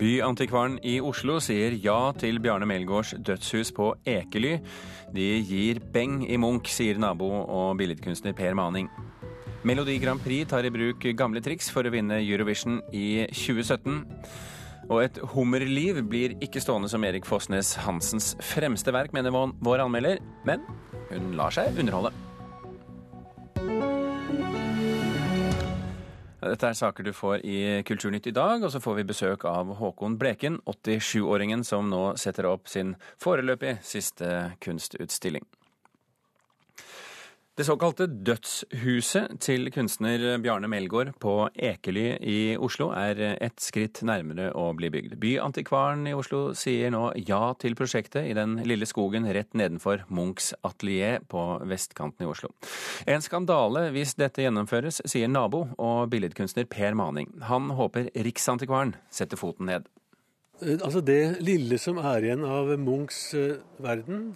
Byantikvaren i Oslo sier ja til Bjarne Melgaards dødshus på Ekely. De gir beng i Munch, sier nabo og billedkunstner Per Maning. Melodi Grand Prix tar i bruk gamle triks for å vinne Eurovision i 2017. Og et hummerliv blir ikke stående som Erik Fossnes Hansens fremste verk, mener vår anmelder, men hun lar seg underholde. Dette er saker du får i Kulturnytt i dag, og så får vi besøk av Håkon Bleken, 87-åringen som nå setter opp sin foreløpig siste kunstutstilling. Det såkalte Dødshuset til kunstner Bjarne Melgaard på Ekely i Oslo er et skritt nærmere å bli bygd. Byantikvaren i Oslo sier nå ja til prosjektet i den lille skogen rett nedenfor Munchs atelier på vestkanten i Oslo. En skandale hvis dette gjennomføres, sier nabo og billedkunstner Per Maning. Han håper Riksantikvaren setter foten ned. Altså Det lille som er igjen av Munchs eh, verden,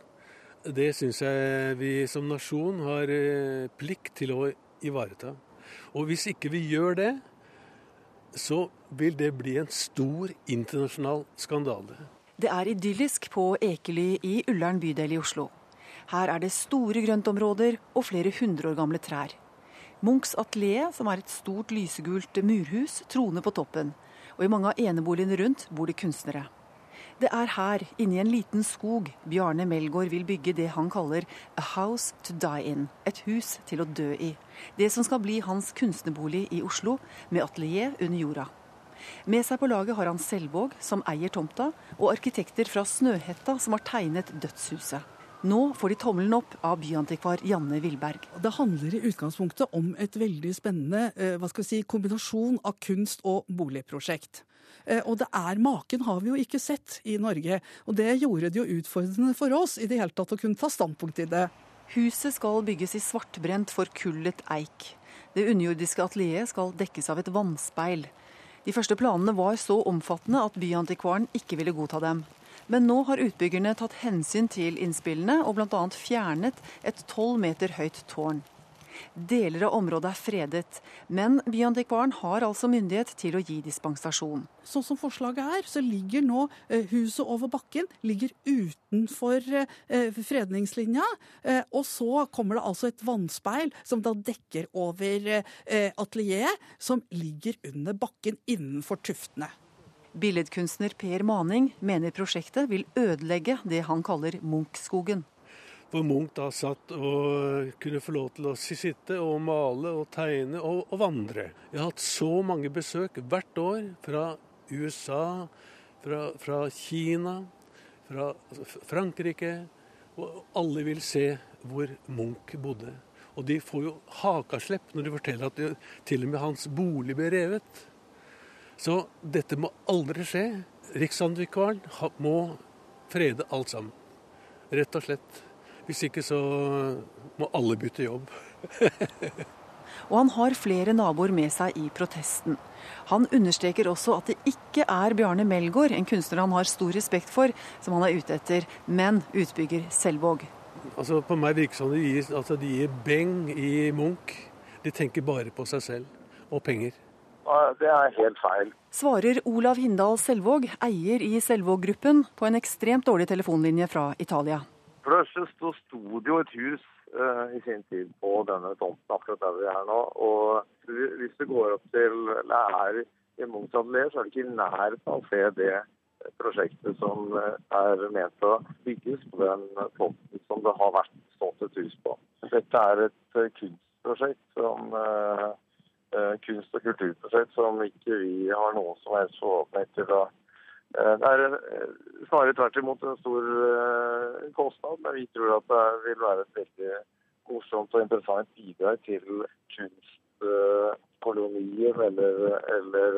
det syns jeg vi som nasjon har eh, plikt til å ivareta. Og hvis ikke vi gjør det, så vil det bli en stor internasjonal skandale. Det er idyllisk på Ekely i Ullern bydel i Oslo. Her er det store grøntområder og flere hundre år gamle trær. Munchs atelier, som er et stort lysegult murhus, troner på toppen. Og i mange av eneboligene rundt bor det kunstnere. Det er her, inni en liten skog, Bjarne Melgaard vil bygge det han kaller 'a house to die in'. Et hus til å dø i. Det som skal bli hans kunstnerbolig i Oslo, med atelier under jorda. Med seg på laget har han Selvåg, som eier tomta, og arkitekter fra Snøhetta, som har tegnet dødshuset. Nå får de tommelen opp av byantikvar Janne Vilberg. Det handler i utgangspunktet om et veldig spennende eh, si, kombinasjon av kunst- og boligprosjekt. Eh, og det er maken har vi jo ikke sett i Norge. Og det gjorde det jo utfordrende for oss i det hele tatt å kunne ta standpunkt i det. Huset skal bygges i svartbrent, forkullet eik. Det underjordiske atelieret skal dekkes av et vannspeil. De første planene var så omfattende at byantikvaren ikke ville godta dem. Men nå har utbyggerne tatt hensyn til innspillene og bl.a. fjernet et tolv meter høyt tårn. Deler av området er fredet, men Byantikvaren har altså myndighet til å gi dispensasjon. Sånn som forslaget er, så ligger nå eh, huset over bakken ligger utenfor eh, fredningslinja. Eh, og så kommer det altså et vannspeil som da dekker over atelieret, som ligger under bakken innenfor tuftene. Billedkunstner Per Maning mener prosjektet vil ødelegge det han kaller Munch-skogen hvor Munch da satt og kunne få lov til å sitte og male og tegne og, og vandre. Jeg har hatt så mange besøk hvert år fra USA, fra, fra Kina, fra Frankrike. Og alle vil se hvor Munch bodde. Og de får jo hakaslepp når de forteller at til og med hans bolig ble revet. Så dette må aldri skje. Riksantikvaren må frede alt sammen. Rett og slett. Hvis ikke så må alle bytte jobb. og han har flere naboer med seg i protesten. Han understreker også at det ikke er Bjarne Melgaard, en kunstner han har stor respekt for, som han er ute etter, men utbygger Selvåg. Altså, på meg virker det som de gir, altså, de gir beng i Munch. De tenker bare på seg selv og penger. Det er helt feil. Svarer Olav Hindal Selvåg, eier i Selvåg-gruppen, på en ekstremt dårlig telefonlinje fra Italia. For det så sto det jo et hus uh, i sin tid på denne tomten akkurat der vi er nå. Og hvis du går opp til eller er i Munchs atelier, så er det ikke i nærheten av å se det prosjektet som eh, er ment å bygges på den tomten som det har vært stått et hus på. Dette er et uh, kunstprosjekt som uh, kunst- og kulturprosjekt som ikke vi har noen som helst forhåpning til å Eh, det er eh, snarere tvert imot en stor eh, kostnad, men vi tror at det vil være et veldig morsomt og interessant bidrag til kunstkolonien eller, eller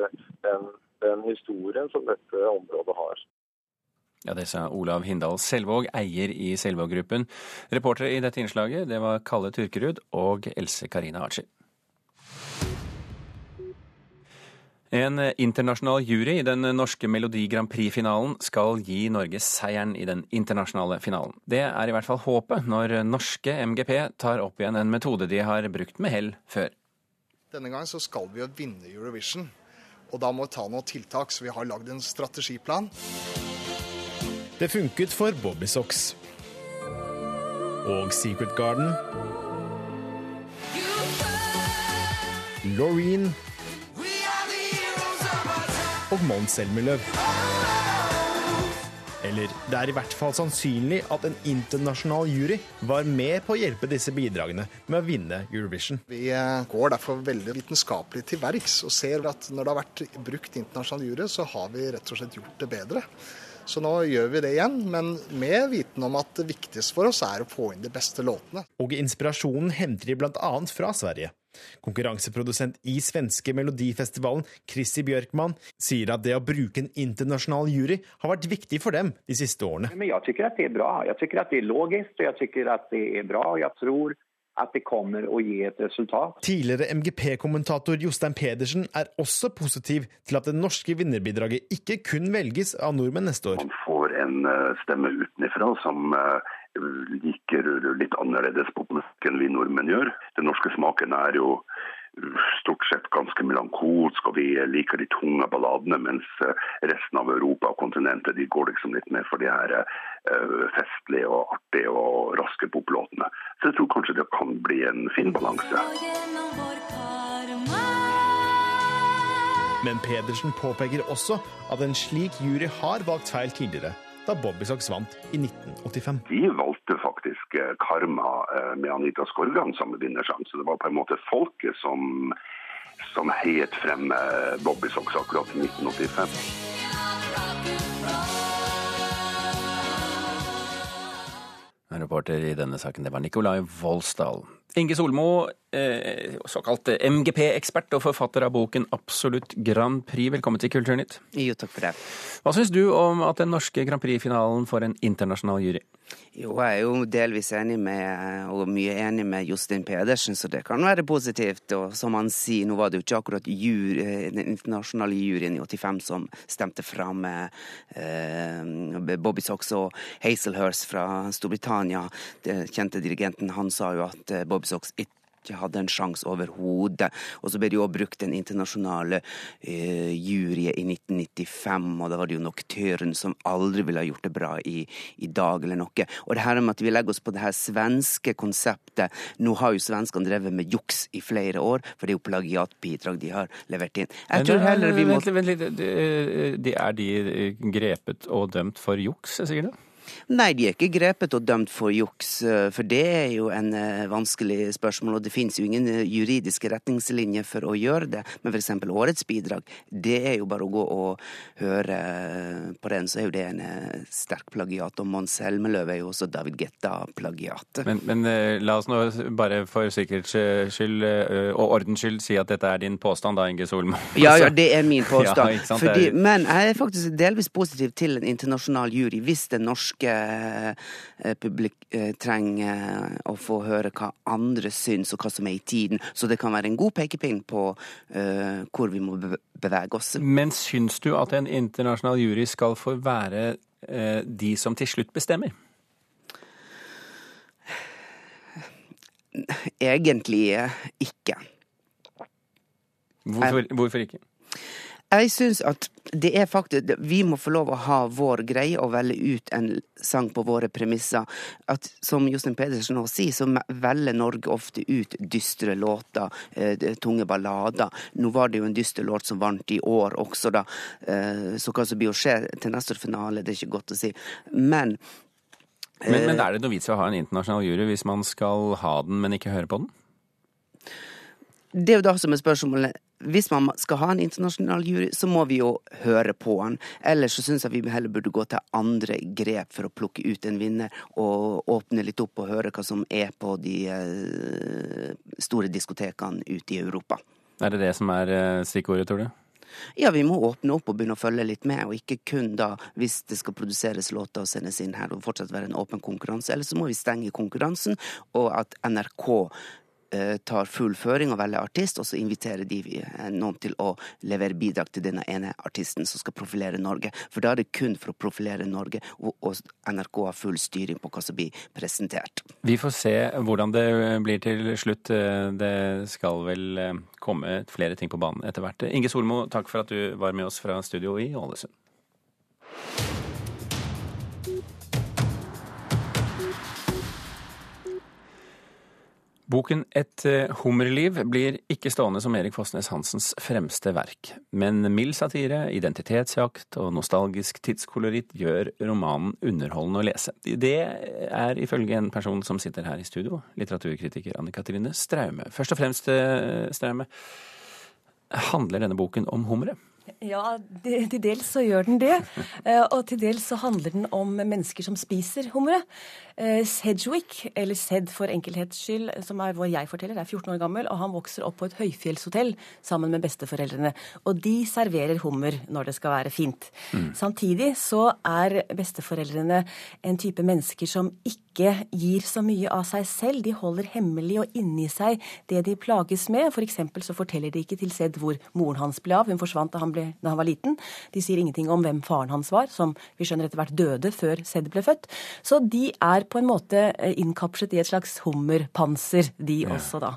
den, den historien som dette området har. Ja, Det sa Olav Hindal Selvåg, eier i Selvåg-gruppen. Reportere i dette innslaget det var Kalle Turkerud og Else Karina Archi. En internasjonal jury i den norske Melodi Grand Prix-finalen skal gi Norge seieren i den internasjonale finalen. Det er i hvert fall håpet når norske MGP tar opp igjen en metode de har brukt med hell før. Denne gangen så skal vi jo vinne Eurovision. Og da må vi ta noen tiltak, så vi har lagd en strategiplan. Det funket for Bobby Socks. Og Secret Garden. Laureen. Og Mons Selmerløv. Eller det er i hvert fall sannsynlig at en internasjonal jury var med på å hjelpe disse bidragene med å vinne Eurovision. Vi eh, går derfor veldig vitenskapelig til verks og ser at når det har vært brukt internasjonal jury, så har vi rett og slett gjort det bedre. Så nå gjør vi det igjen, men med viten om at det viktigste for oss er å få inn de beste låtene. Og inspirasjonen henter de bl.a. fra Sverige. Konkurranseprodusent i svenske Melodifestivalen, Chrissy Bjørkman, sier at det å bruke en internasjonal jury har vært viktig for dem de siste årene. Men jeg syns det er bra. Jeg syns det er logisk, og jeg syns det er bra. Jeg tror at det kommer å gi et resultat. Tidligere MGP-kommentator Jostein Pedersen er også positiv til at det norske vinnerbidraget ikke kun velges av nordmenn neste år. Man får en eh, stemme utenfra som eh, liker litt annerledes popmusikk enn vi nordmenn gjør. Den norske smaken er jo stort sett ganske melankolsk, og vi liker de tunge balladene, mens eh, resten av Europa og kontinentet de går liksom litt mer for de her uh, festlige og artige og raske poplåtene. Så jeg tror kanskje det kan bli en fin balanse. Men Pedersen påpeker også at en slik jury har valgt feil tidligere da Bobby Socks vant i 1985. De valgte faktisk eh, Karma eh, med Anita Skorgan som vinnersang, så det var på en måte folket som, som heiet frem Bobbysocks Bobby Socks akkurat i 1985. Reporter i denne saken, det var Nikolai Volsdal. Inge Solmo, eh, såkalt MGP-ekspert og forfatter av boken Absolutt Grand Prix. Velkommen til Kulturnytt. Jo, takk for det. Hva syns du om at den norske Grand Prix-finalen får en internasjonal jury? Jo, jeg er jo delvis enig med, og mye enig med Justin Pedersen, så det kan være positivt. Og som han sier, nå var det jo ikke akkurat jury, eh, den internasjonale juryen i 85 som stemte fram eh, Bobby Sox og Hazelhurst fra Storbritannia. Den kjente dirigenten, han sa jo at eh, Bobby Sox ikke hadde en sjanse overhodet. Og så ble det jo brukt den internasjonale eh, juryen i 1995, og da var det jo Nocturne som aldri ville ha gjort det bra i, i, dag eller noe. Og det her med at vi legger oss på det her svenske konseptet Nå har jo svenskene drevet med juks i flere år, for det er jo plagiatbidrag de har levert inn. Jeg tror heller vi må... Vent litt, vent litt. Er de grepet og dømt for juks, sier du? Nei, de er ikke grepet og dømt for juks, eh, for det er jo en eh, vanskelig spørsmål. Og det finnes jo ingen eh, juridiske retningslinjer for å gjøre det. Men f.eks. årets bidrag, det er jo bare å gå og høre på den, så er jo det en sterk plagiat. Og Mons Helmeløv er jo også David Getta-plagiat. Men, men, la oss nå bare for sikkerhets skyld og ordens skyld si at dette er din påstand da, Inge Solmo. Ja, ja, det er min påstand. Ja, Fordi, men jeg er faktisk delvis positiv til en internasjonal jury hvis den norske norske eh, publik eh, trenger å få høre hva andre syns, og hva som er i tiden. Så det kan være en god pekepinn på uh, hvor vi må bevege oss. Men syns du at en internasjonal jury skal få være uh, de som til slutt bestemmer? Egentlig ikke. Hvorfor, hvorfor ikke? Jeg syns at det er faktisk Vi må få lov å ha vår greie og velge ut en sang på våre premisser. At som Jostein Pedersen nå sier, så velger Norge ofte ut dystre låter, eh, tunge ballader. Nå var det jo en dyster låt som vant i år også, da. Eh, så hva som blir å skje til neste finale, det er ikke godt å si. Men men, men er det noe vits i å ha en internasjonal jury hvis man skal ha den, men ikke høre på den? Det er jo da som er spørsmålet hvis man skal ha en internasjonal jury, så må vi jo høre på han. Ellers så syns jeg vi heller burde gå til andre grep for å plukke ut en vinner, og åpne litt opp og høre hva som er på de eh, store diskotekene ute i Europa. Er det det som er eh, stikkordet, tror du? Ja, vi må åpne opp og begynne å følge litt med, og ikke kun da hvis det skal produseres låter og sendes inn her og fortsatt være en åpen konkurranse. Eller så må vi stenge konkurransen, og at NRK tar fullføring og velger artist, og så inviterer de eh, noen til å levere bidrag til denne ene artisten som skal profilere Norge. For da er det kun for å profilere Norge, og, NRK har full styring på hva som blir presentert. Vi får se hvordan det blir til slutt. Det skal vel komme flere ting på banen etter hvert. Inge Solmo, takk for at du var med oss fra studio i Ålesund. Boken Et eh, hummerliv blir ikke stående som Erik Fossnes Hansens fremste verk, men mild satire, identitetsjakt og nostalgisk tidskoloritt gjør romanen underholdende å lese. Det er ifølge en person som sitter her i studio, litteraturkritiker Anne Katrine Straume. Først og fremst, eh, Straume, handler denne boken om hummeret? Ja, til dels så gjør den det. Eh, og til dels så handler den om mennesker som spiser humre. Eh, Sedgwick, eller Sed for enkelhets skyld, som er vår jeg-forteller, er 14 år gammel, og han vokser opp på et høyfjellshotell sammen med besteforeldrene. Og de serverer hummer når det skal være fint. Mm. Samtidig så er besteforeldrene en type mennesker som ikke gir så mye av seg selv. De holder hemmelig og inni seg det de plages med. For så forteller de ikke til Sed hvor moren hans ble av. Hun forsvant da han ble, da han var liten. De sier ingenting om hvem faren hans var, som vi skjønner etter hvert døde før Sed ble født. Så de er på en måte eh, innkapslet i et slags hummerpanser, de ja. også, da.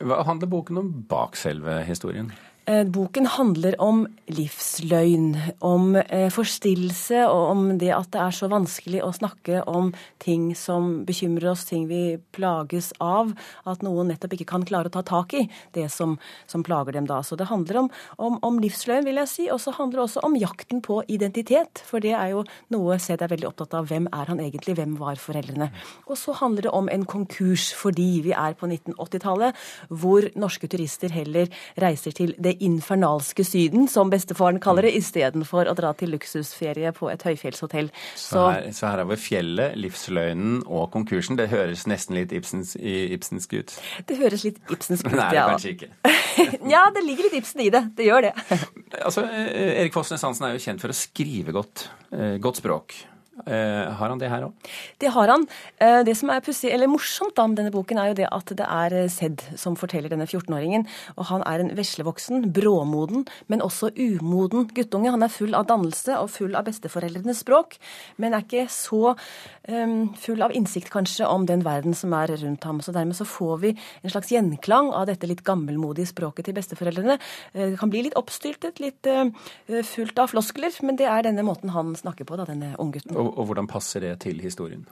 Hva handler boken om bak selve historien? Eh, boken handler om livsløgn, om eh, forstillelse og om det at det er så vanskelig å snakke om ting som bekymrer oss, ting vi plages av. At noen nettopp ikke kan klare å ta tak i det som, som plager dem da. Så det handler om, om, om livsløgn, vil jeg si. Og så handler det også om jakten på identitet. For det er jo noe Sed er veldig opptatt av. Hvem er han egentlig? Hvem var foreldrene? Og så handler det om en konkurs fordi vi er på 1980-tallet, hvor norske turister heller reiser til det infernalske Syden, som bestefaren kaller det, istedenfor å dra til luksusferie på et høyfjellshotell. Så, så, her, så her har vi fjellet, livsløgnen og konkursen. Det høres nesten litt Ibsens, Ibsensk ut? Det høres litt Ibsensk ut, ja. Nei, kanskje ikke. ja, det ligger litt Ibsen i det. Det gjør det. altså, eh, Erik Fossnes Hansen er jo kjent for å skrive godt. Eh, godt språk. Uh, har han det her òg? Det har han. Uh, det som er pussig, eller morsomt da med denne boken, er jo det at det er Sedd eh, som forteller denne 14-åringen. Og han er en veslevoksen, bråmoden, men også umoden guttunge. Han er full av dannelse og full av besteforeldrenes språk, men er ikke så um, full av innsikt kanskje om den verden som er rundt ham. Så dermed så får vi en slags gjenklang av dette litt gammelmodige språket til besteforeldrene. Uh, det kan bli litt oppstyltet, litt fullt av floskler, men det er denne måten han snakker på, da, denne unggutten. Og, hvordan passer det til historien?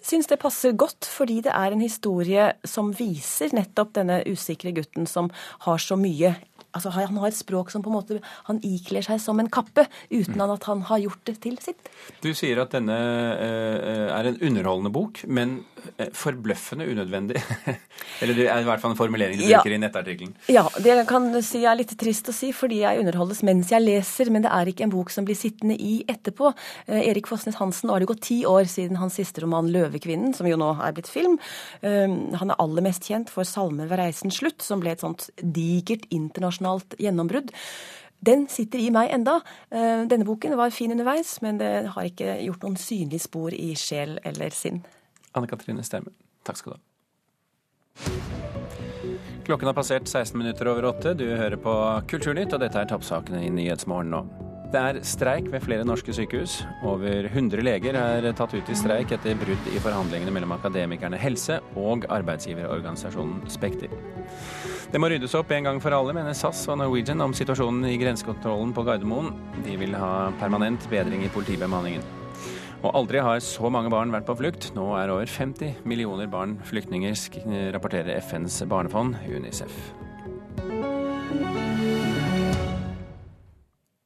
syns det passer godt, fordi det er en historie som viser nettopp denne usikre gutten som har så mye altså Han har et språk som på en måte han ikler seg som en kappe, uten mm. at han har gjort det til sitt. Du sier at denne eh, er en underholdende bok, men eh, forbløffende unødvendig. Eller det er i hvert fall en formulering du ja. bruker i nettartikkelen. Ja, det kan si er litt trist å si, fordi jeg underholdes mens jeg leser, men det er ikke en bok som blir sittende i etterpå. Eh, Erik Fossnes Hansen, nå har det gått ti år siden hans siste roman 'Løvekvinnen', som jo nå er blitt film. Han er aller mest kjent for 'Salmer ved reisens slutt', som ble et sånt digert internasjonalt internasjonalt gjennombrudd. Den sitter i meg enda. Eh, denne boken var fin underveis, men det har ikke gjort noen synlig spor i sjel eller sinn. Anne Katrine Sterme, takk skal du ha. Klokken har passert 16 minutter over åtte. Du hører på Kulturnytt, og dette er toppsakene i Nyhetsmorgen nå. Det er streik ved flere norske sykehus. Over 100 leger er tatt ut i streik etter brudd i forhandlingene mellom Akademikerne Helse og arbeidsgiverorganisasjonen Spekter. Det må ryddes opp en gang for alle, mener SAS og Norwegian om situasjonen i grensekontrollen på Gardermoen. De vil ha permanent bedring i politibemanningen. Og aldri har så mange barn vært på flukt. Nå er over 50 millioner barn flyktninger, rapporterer FNs barnefond, UNICEF.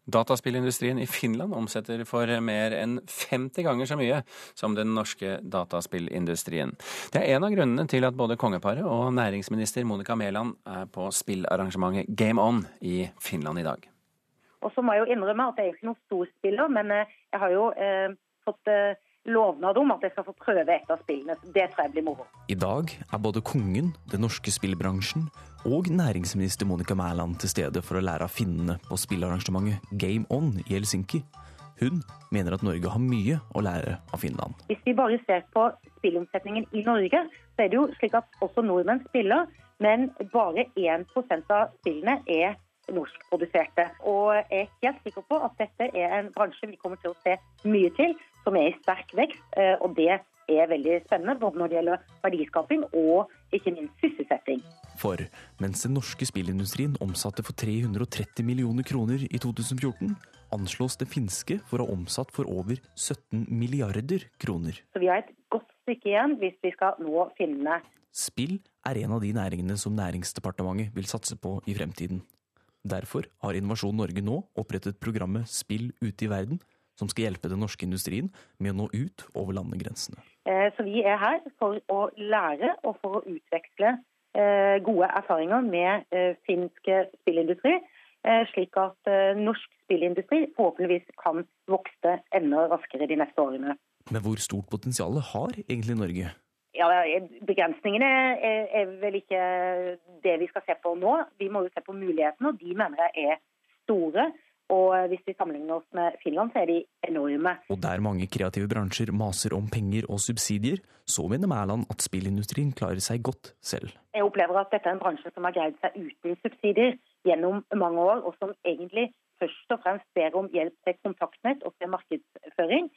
Dataspillindustrien i Finland omsetter for mer enn 50 ganger så mye som den norske dataspillindustrien. Det er en av grunnene til at både kongeparet og næringsminister Monica Mæland er på spillarrangementet Game On i Finland i dag. Og så må jeg jo innrømme at jeg er ikke noen stor spiller, men eh, jeg har jo eh, fått eh, lovnad om at jeg skal få prøve et av spillene. Det tror jeg blir moro. I dag er både kongen, den norske spillbransjen og næringsminister Monica Mæland til stede for å lære av finnene på spillarrangementet Game On i Helsinki. Hun mener at Norge har mye å lære av Finland. Hvis vi bare ser på spillomsetningen i Norge, så er det jo slik at også nordmenn spiller, men bare 1% av spillene er norskproduserte. Og jeg er helt sikker på at dette er en bransje vi kommer til å se mye til, som er i sterk vekst. Eh, og det er veldig spennende, både når det gjelder verdiskaping og ikke minst sysselsetting. For mens den norske spillindustrien omsatte for 330 millioner kroner i 2014, anslås det finske for å ha omsatt for over 17 milliarder kroner. Så vi har et godt stykke igjen hvis vi skal nå finnene. Spill er en av de næringene som Næringsdepartementet vil satse på i fremtiden. Derfor har Innovasjon Norge nå opprettet programmet Spill ute i verden, som skal hjelpe den norske industrien med å nå ut over landegrensene. Eh, så vi er her for å lære og for å utveksle eh, gode erfaringer med eh, finsk spillindustri, slik at norsk spillindustri forhåpentligvis kan vokse enda raskere de neste årene. Men hvor stort potensial har egentlig Norge? Ja, Begrensningene er, er, vel ikke det vi skal se på nå. Vi må jo se på mulighetene, og de mener jeg er store. Og hvis vi sammenligner oss med Finland, så er de enorme. Og der mange kreative bransjer maser om penger og subsidier, så mener Mæland at spillindustrien klarer seg godt selv. Jeg opplever at dette er en bransje som har greid seg uten subsidier gjennom mange år, og som egentlig først og fremst ber om hjelp til kontaktnett og til markedsføring.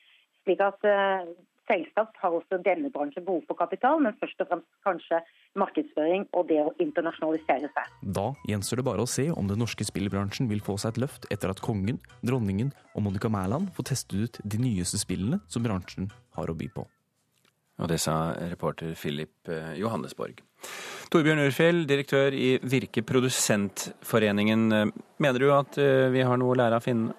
Slik at eh, Selvsagt har også denne bransjen behov for kapital, men først og fremst kanskje markedsføring og det å internasjonalisere seg. Da gjenstår det bare å se om den norske spillbransjen vil få seg et løft etter at kongen, dronningen og Monica Mæland får testet ut de nyeste spillene som bransjen har å by på. Og det sa reporter Philip eh, Johannesborg. Torbjørn Urfjell, direktør i Virke Produsentforeningen. Eh, mener du at eh, vi har noe å lære av finnene?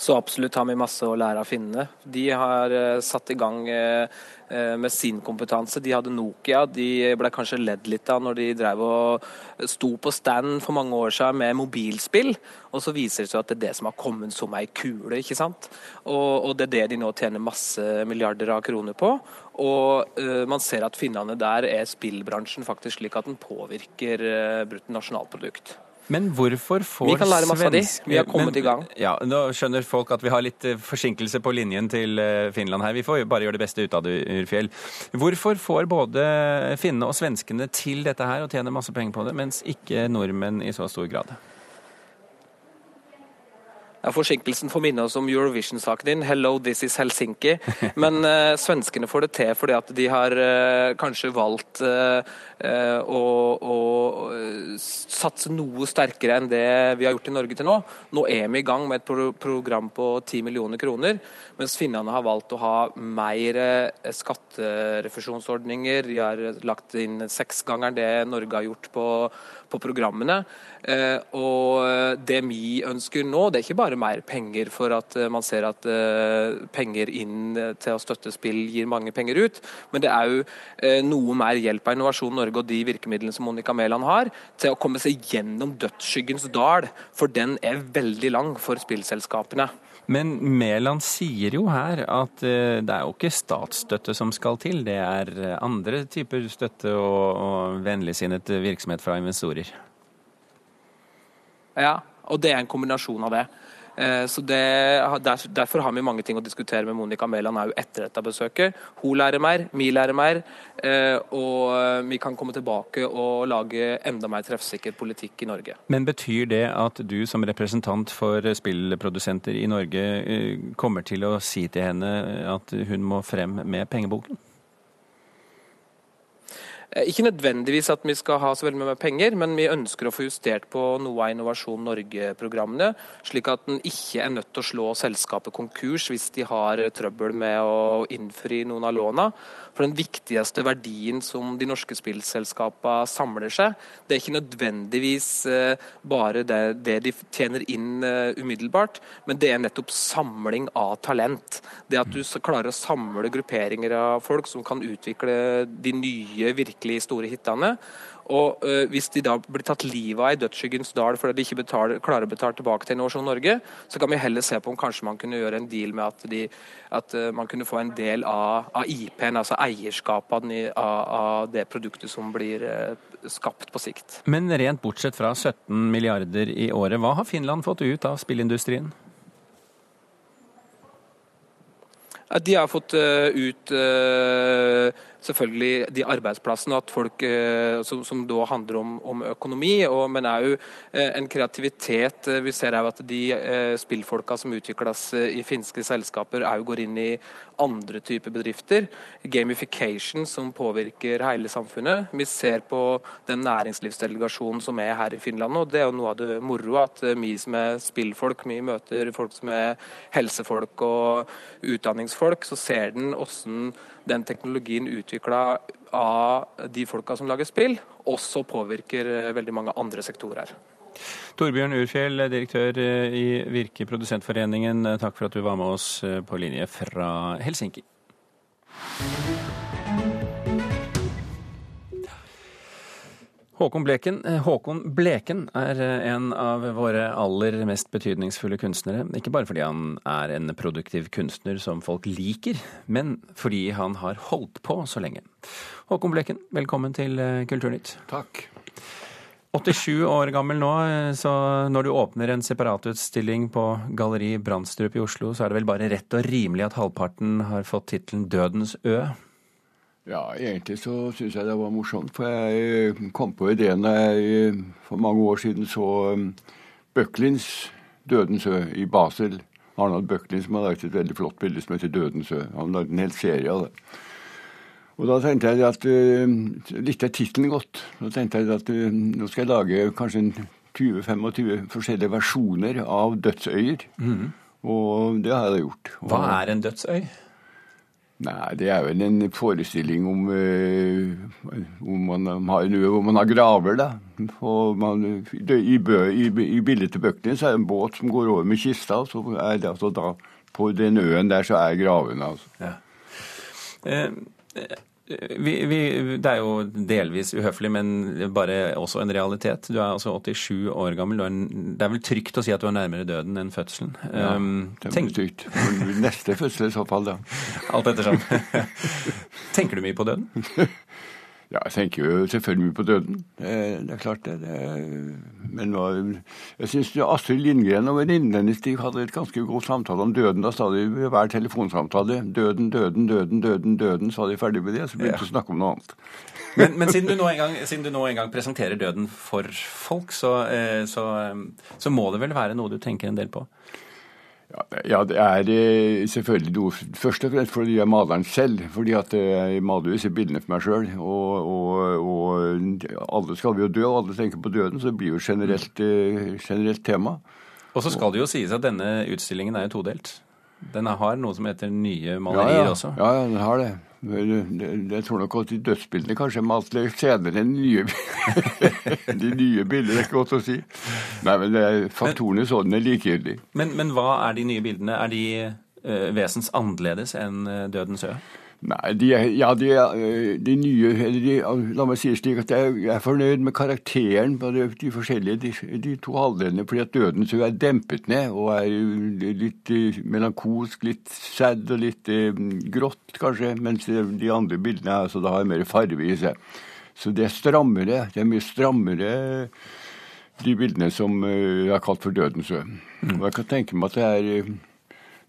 Så absolutt har vi masse å lære av finnene. De har uh, satt i gang uh, med sin kompetanse. De hadde Nokia. De ble kanskje ledd litt av når de drev og sto på stand for mange år siden med mobilspill. Og så viser det seg at det er det som har kommet som ei kule. ikke sant? Og, og, det er det de nå tjener masse milliarder av kroner på. Og uh, man ser at finnene der er spillbransjen faktisk slik at den påvirker bruttonasjonalprodukt. Men hvorfor får Vi kan lære masse av de. Vi har kommet men, i gang. Ja, Nå skjønner folk at vi har litt eh, forsinkelse på linjen til eh, Finland her. Vi får bare gjøre det beste ut av det, Urfjell. Hvorfor får både finnene og svenskene til dette her og tjener masse penger på det, mens ikke nordmenn i så stor grad? Ja, Forsinkelsen får minne oss om Eurovision-saken din, 'Hello, this is Helsinki'. Men uh, svenskene får det til fordi at de har uh, kanskje valgt uh, å, å, satse noe sterkere enn det vi har gjort i Norge til nå. Nå er vi i gang med et pro program på 10 millioner kroner, mens finnene har valgt å ha mer skatterefusjonsordninger. De har lagt inn seksgangeren det Norge har gjort på, på programmene. Og det vi ønsker nå, det er ikke bare mer penger for at eh, man ser at eh, penger inn eh, til å støtte spill gir mange penger ut. Men det er jo noe mer hjelp av Innovasjon Norge og de virkemidlene som Monica Mæland har, til å komme seg gjennom dødsskyggens dal, for den er veldig lang for spillselskapene. Men Mæland sier jo her at det er jo ikke statsstøtte som skal til, det er andre typer støtte og, og vennligsinnet virksomhet fra investorer. Ja, og det er en kombinasjon av det. Eh, så det, Derfor har vi mange ting å diskutere med Monica Mæland òg etter dette besøket. Hun lærer mer, vi lærer mer, eh, og vi kan komme tilbake og lage enda mer treffsikker politikk i Norge. Men betyr det at du som representant for spillprodusenter i Norge eh, kommer til å si til henne at hun må frem med pengeboken? Eh, ikke nødvendigvis at vi skal ha så veldig mye penger, men vi ønsker å få justert på noe av Innovasjon Norge-programmene, slik at en ikke er nødt til å slå selskapet konkurs hvis de har trøbbel med å innfri noen av låna. For den viktigste verdien som de norske spillselskapene samler seg, det er ikke nødvendigvis eh, bare det, det de tjener inn eh, umiddelbart, men det er nettopp samling av talent. Det at du klarer å samle grupperinger av folk som kan utvikle de nye virkelig store hitene. Og øh, Hvis de da blir tatt livet av i dødsskyggens dal fordi de ikke betaler, klarer å betale tilbake til Innovasjon Norge, så kan vi heller se på om kanskje man kunne gjøre en deal med at, de, at øh, man kunne få en del av, av IP-en, altså eierskapet av, av, det produktet som blir øh, skapt på sikt. Men rent bortsett fra 17 milliarder i året, hva har Finland fått ut av spillindustrien? De har fått ut selvfølgelig de arbeidsplassene at folk, som, som da handler om, om økonomi, og, men òg en kreativitet. Vi ser òg at de spillfolka som utvikles i finske selskaper, òg går inn i andre typer bedrifter. Gamification som påvirker hele samfunnet. Vi ser på den næringslivsdelegasjonen som er her i Finland nå. Det er jo noe av det moro at vi som er spillfolk, vi møter folk som er helsefolk og utdanningsfolk, så ser den hvordan den teknologien utvikla av de folka som lager spill, også påvirker veldig mange andre sektorer. Torbjørn Urfjell, direktør i Virke Produsentforeningen, takk for at du var med oss på linje fra Helsinki. Håkon Bleken, Håkon Bleken er en av våre aller mest betydningsfulle kunstnere. Ikke bare fordi han er en produktiv kunstner som folk liker, men fordi han har holdt på så lenge. Håkon Bleken, velkommen til Kulturnytt. Takk. 87 år gammel nå, så når du åpner en separatutstilling på Galleri Brandstrup i Oslo, så er det vel bare rett og rimelig at halvparten har fått tittelen Dødens ø? Ja, egentlig så syns jeg det var morsomt. For jeg kom på ideen da jeg for mange år siden så um, Bøcklins 'Dødens ø' i Basel. Arnold Bøcklin som har laget et veldig flott bilde som heter 'Dødens ø'. Han lagde en hel serie av det. Og da tenkte jeg at litt Likte jeg tittelen godt. Da tenkte jeg at nå skal jeg lage kanskje 20-25 forskjellige versjoner av dødsøyer. Mm. Og det har jeg gjort. Og, Hva er en dødsøy? Nei, det er vel en forestilling om, uh, om man har ø hvor man har graver, da. Og man, i, bø, i, I bildet til bøkene så er det en båt som går over med kista, og så er det altså da På den øen der så er gravene, altså. Ja. Eh, vi, vi, det er jo delvis uhøflig, men bare også en realitet. Du er altså 87 år gammel. Det er vel trygt å si at du er nærmere døden enn fødselen? Ja, um, det er trygt. Neste fødsel i så fall, da. Alt ettersom. Tenker du mye på døden? Ja, jeg tenker jo selvfølgelig mye på døden. Det, det er klart det. det men hva, jeg syns Astrid Lindgren og venninnen hennes de hadde et ganske god samtale om døden. Da sa de ved hver telefonsamtale 'døden, døden, døden, døden', døden, sa de ferdig med det. Så begynte de ja. å snakke om noe annet. Men, men siden, du gang, siden, du nå en gang presenterer døden for folk, så, eh, så, eh, så må det vel være noe du tenker en del på? Ja, det er eh, selvfølgelig noe først og fremst fordi jeg er maleren selv. Fordi at jeg maler disse bildene for meg sjøl. Og, og, og, alle skal vi jo dø, og alle tenker på døden, så det blir jo generelt, eh, generelt tema. Og så skal det jo sies at denne utstillingen er jo todelt. Den har noe som heter nye malerier ja, ja. også. Ja, ja, den har det. Jeg tror nok at de dødsbildene kanskje er malt senere enn de nye, de nye bildene. Det er ikke godt å si. Nei, men faktorene sånn er likegyldige. Men, men hva er de nye bildene? Er de uh, vesens annerledes enn uh, Dødens ø? Nei, de ja, de, er, de nye de, La meg si det slik at jeg er fornøyd med karakteren på de, de forskjellige de, to halvdelene, fordi at døden så er dempet ned og er litt melankolsk, litt sad og litt eh, grått, kanskje, mens de andre bildene altså, da har mer farge i seg. Så det er strammere. Det er mye strammere, de bildene som jeg har kalt for Dødens ø. Mm. Og jeg kan tenke meg at det er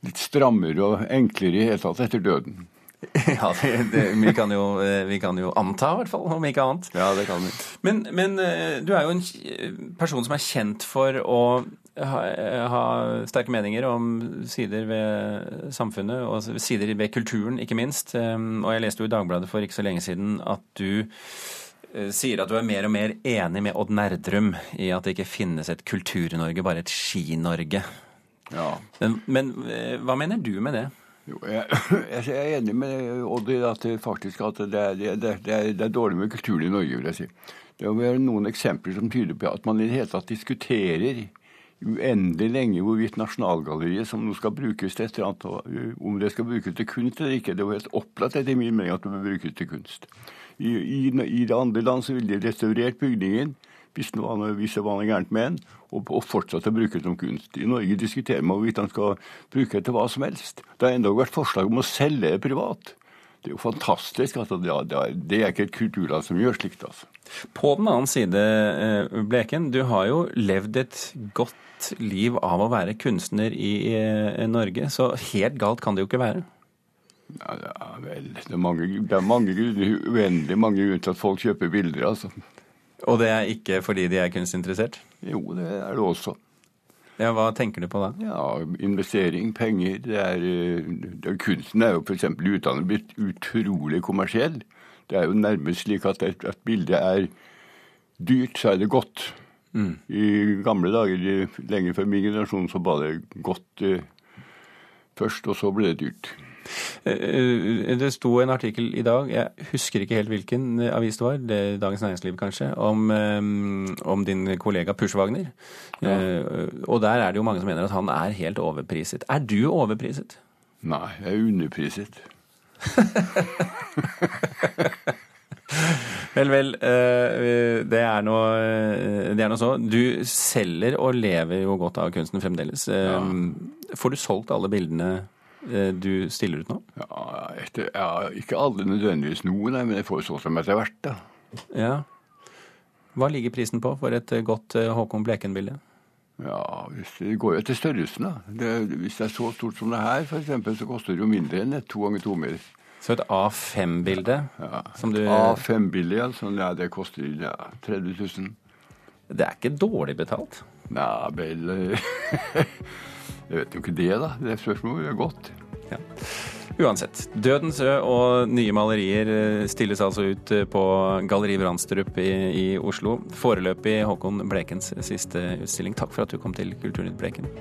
litt strammere og enklere i hele tatt etter døden. Ja, det, det, vi, kan jo, eh, vi, kan jo, anta, i hvert fall, om ikke annet. Ja, det kan vi. Men, men eh, du er jo en person som er kjent for å ha, ha, sterke meninger om sider ved samfunnet, og sider ved kulturen, ikke minst. Og jeg leste jo i Dagbladet for ikke så lenge siden at du eh, sier at du er mer og mer enig med Odd Nerdrum i at det ikke finnes et Kultur-Norge, bare et Ski-Norge. Ja. Men, men hva mener du med det? Jo, jeg, jeg, er enig med Odd i at det at det er, det, er, det, er, dårlig med kulturen i Norge, vil jeg si. Det er noen eksempler som tyder på at man i det hele tatt diskuterer uendelig lenge hvorvidt Nasjonalgalleriet, som nå skal brukes til et eller annet, om det skal brukes til kunst eller ikke. Det var helt opplagt etter min mening at det bør brukes til kunst. I, i, I det andre land så ville de restaurert bygningen hvis, noe, hvis det var noe gærent med den, og, og fortsatt å bruke det som kunst. I Norge diskuterer man hvorvidt han skal bruke det til hva som helst. Det har endog vært forslag om å selge det privat. Det er jo fantastisk. Altså, det, er, det er ikke et kulturland som gjør slikt. altså. På den annen side, eh, Bleken, du har jo levd et godt liv av å være kunstner i Norge, så helt galt kan det jo ikke være? Ja, vel. Det er mange, det er mange uendelig mange grunner til at folk kjøper bilder, altså. Og det er ikke fordi de er kunstinteressert? Jo, det er det også. Ja, Hva tenker du på da? Ja, Investering, penger. Det er, det er, kunsten er jo f.eks. i utlandet blitt utrolig kommersiell. Det er jo nærmest slik at et, et bilde er dyrt, så er det godt. Mm. I gamle dager, lenge før min generasjon, så var det godt eh, først, og så ble det dyrt. Eh, eh, det sto en artikkel i dag, jeg husker ikke helt hvilken avis det var, det Dagens Næringsliv kanskje, om, eh, om din kollega Pushwagner. Ja. Og der er det jo mange som mener at han er helt overpriset. Er du overpriset? Nei, jeg er underpriset. vel, vel. Det er noe så. Du selger og lever jo godt av kunsten fremdeles. Ja. Får du solgt alle bildene Eh, du stiller ut nå? Ja, etter, ja Ikke alle nødvendigvis noen, men jeg får dem som etter hvert. da. Ja. Hva ligger prisen på for et eh, godt eh, Håkon Bleken-bilde? Ja, Det går jo etter størrelsen. da. Det, hvis det er så stort som det her, f.eks., så koster det jo mindre enn et to ganger to meter. Så et A5-bilde? Ja, du... A5-bilde, ja, sånn, ja, det koster ja, 30 000. Det er ikke dårlig betalt? Nei, vel Jeg vet jo ikke det, da. Det spørsmålet er godt. Ja. Uansett. 'Dødens ø' og nye malerier eh, stilles altså ut eh, på Galleri Brandstrup i, i Oslo. Foreløpig Håkon Blekens siste utstilling. Takk for at du kom til Kulturnytt, Bleken.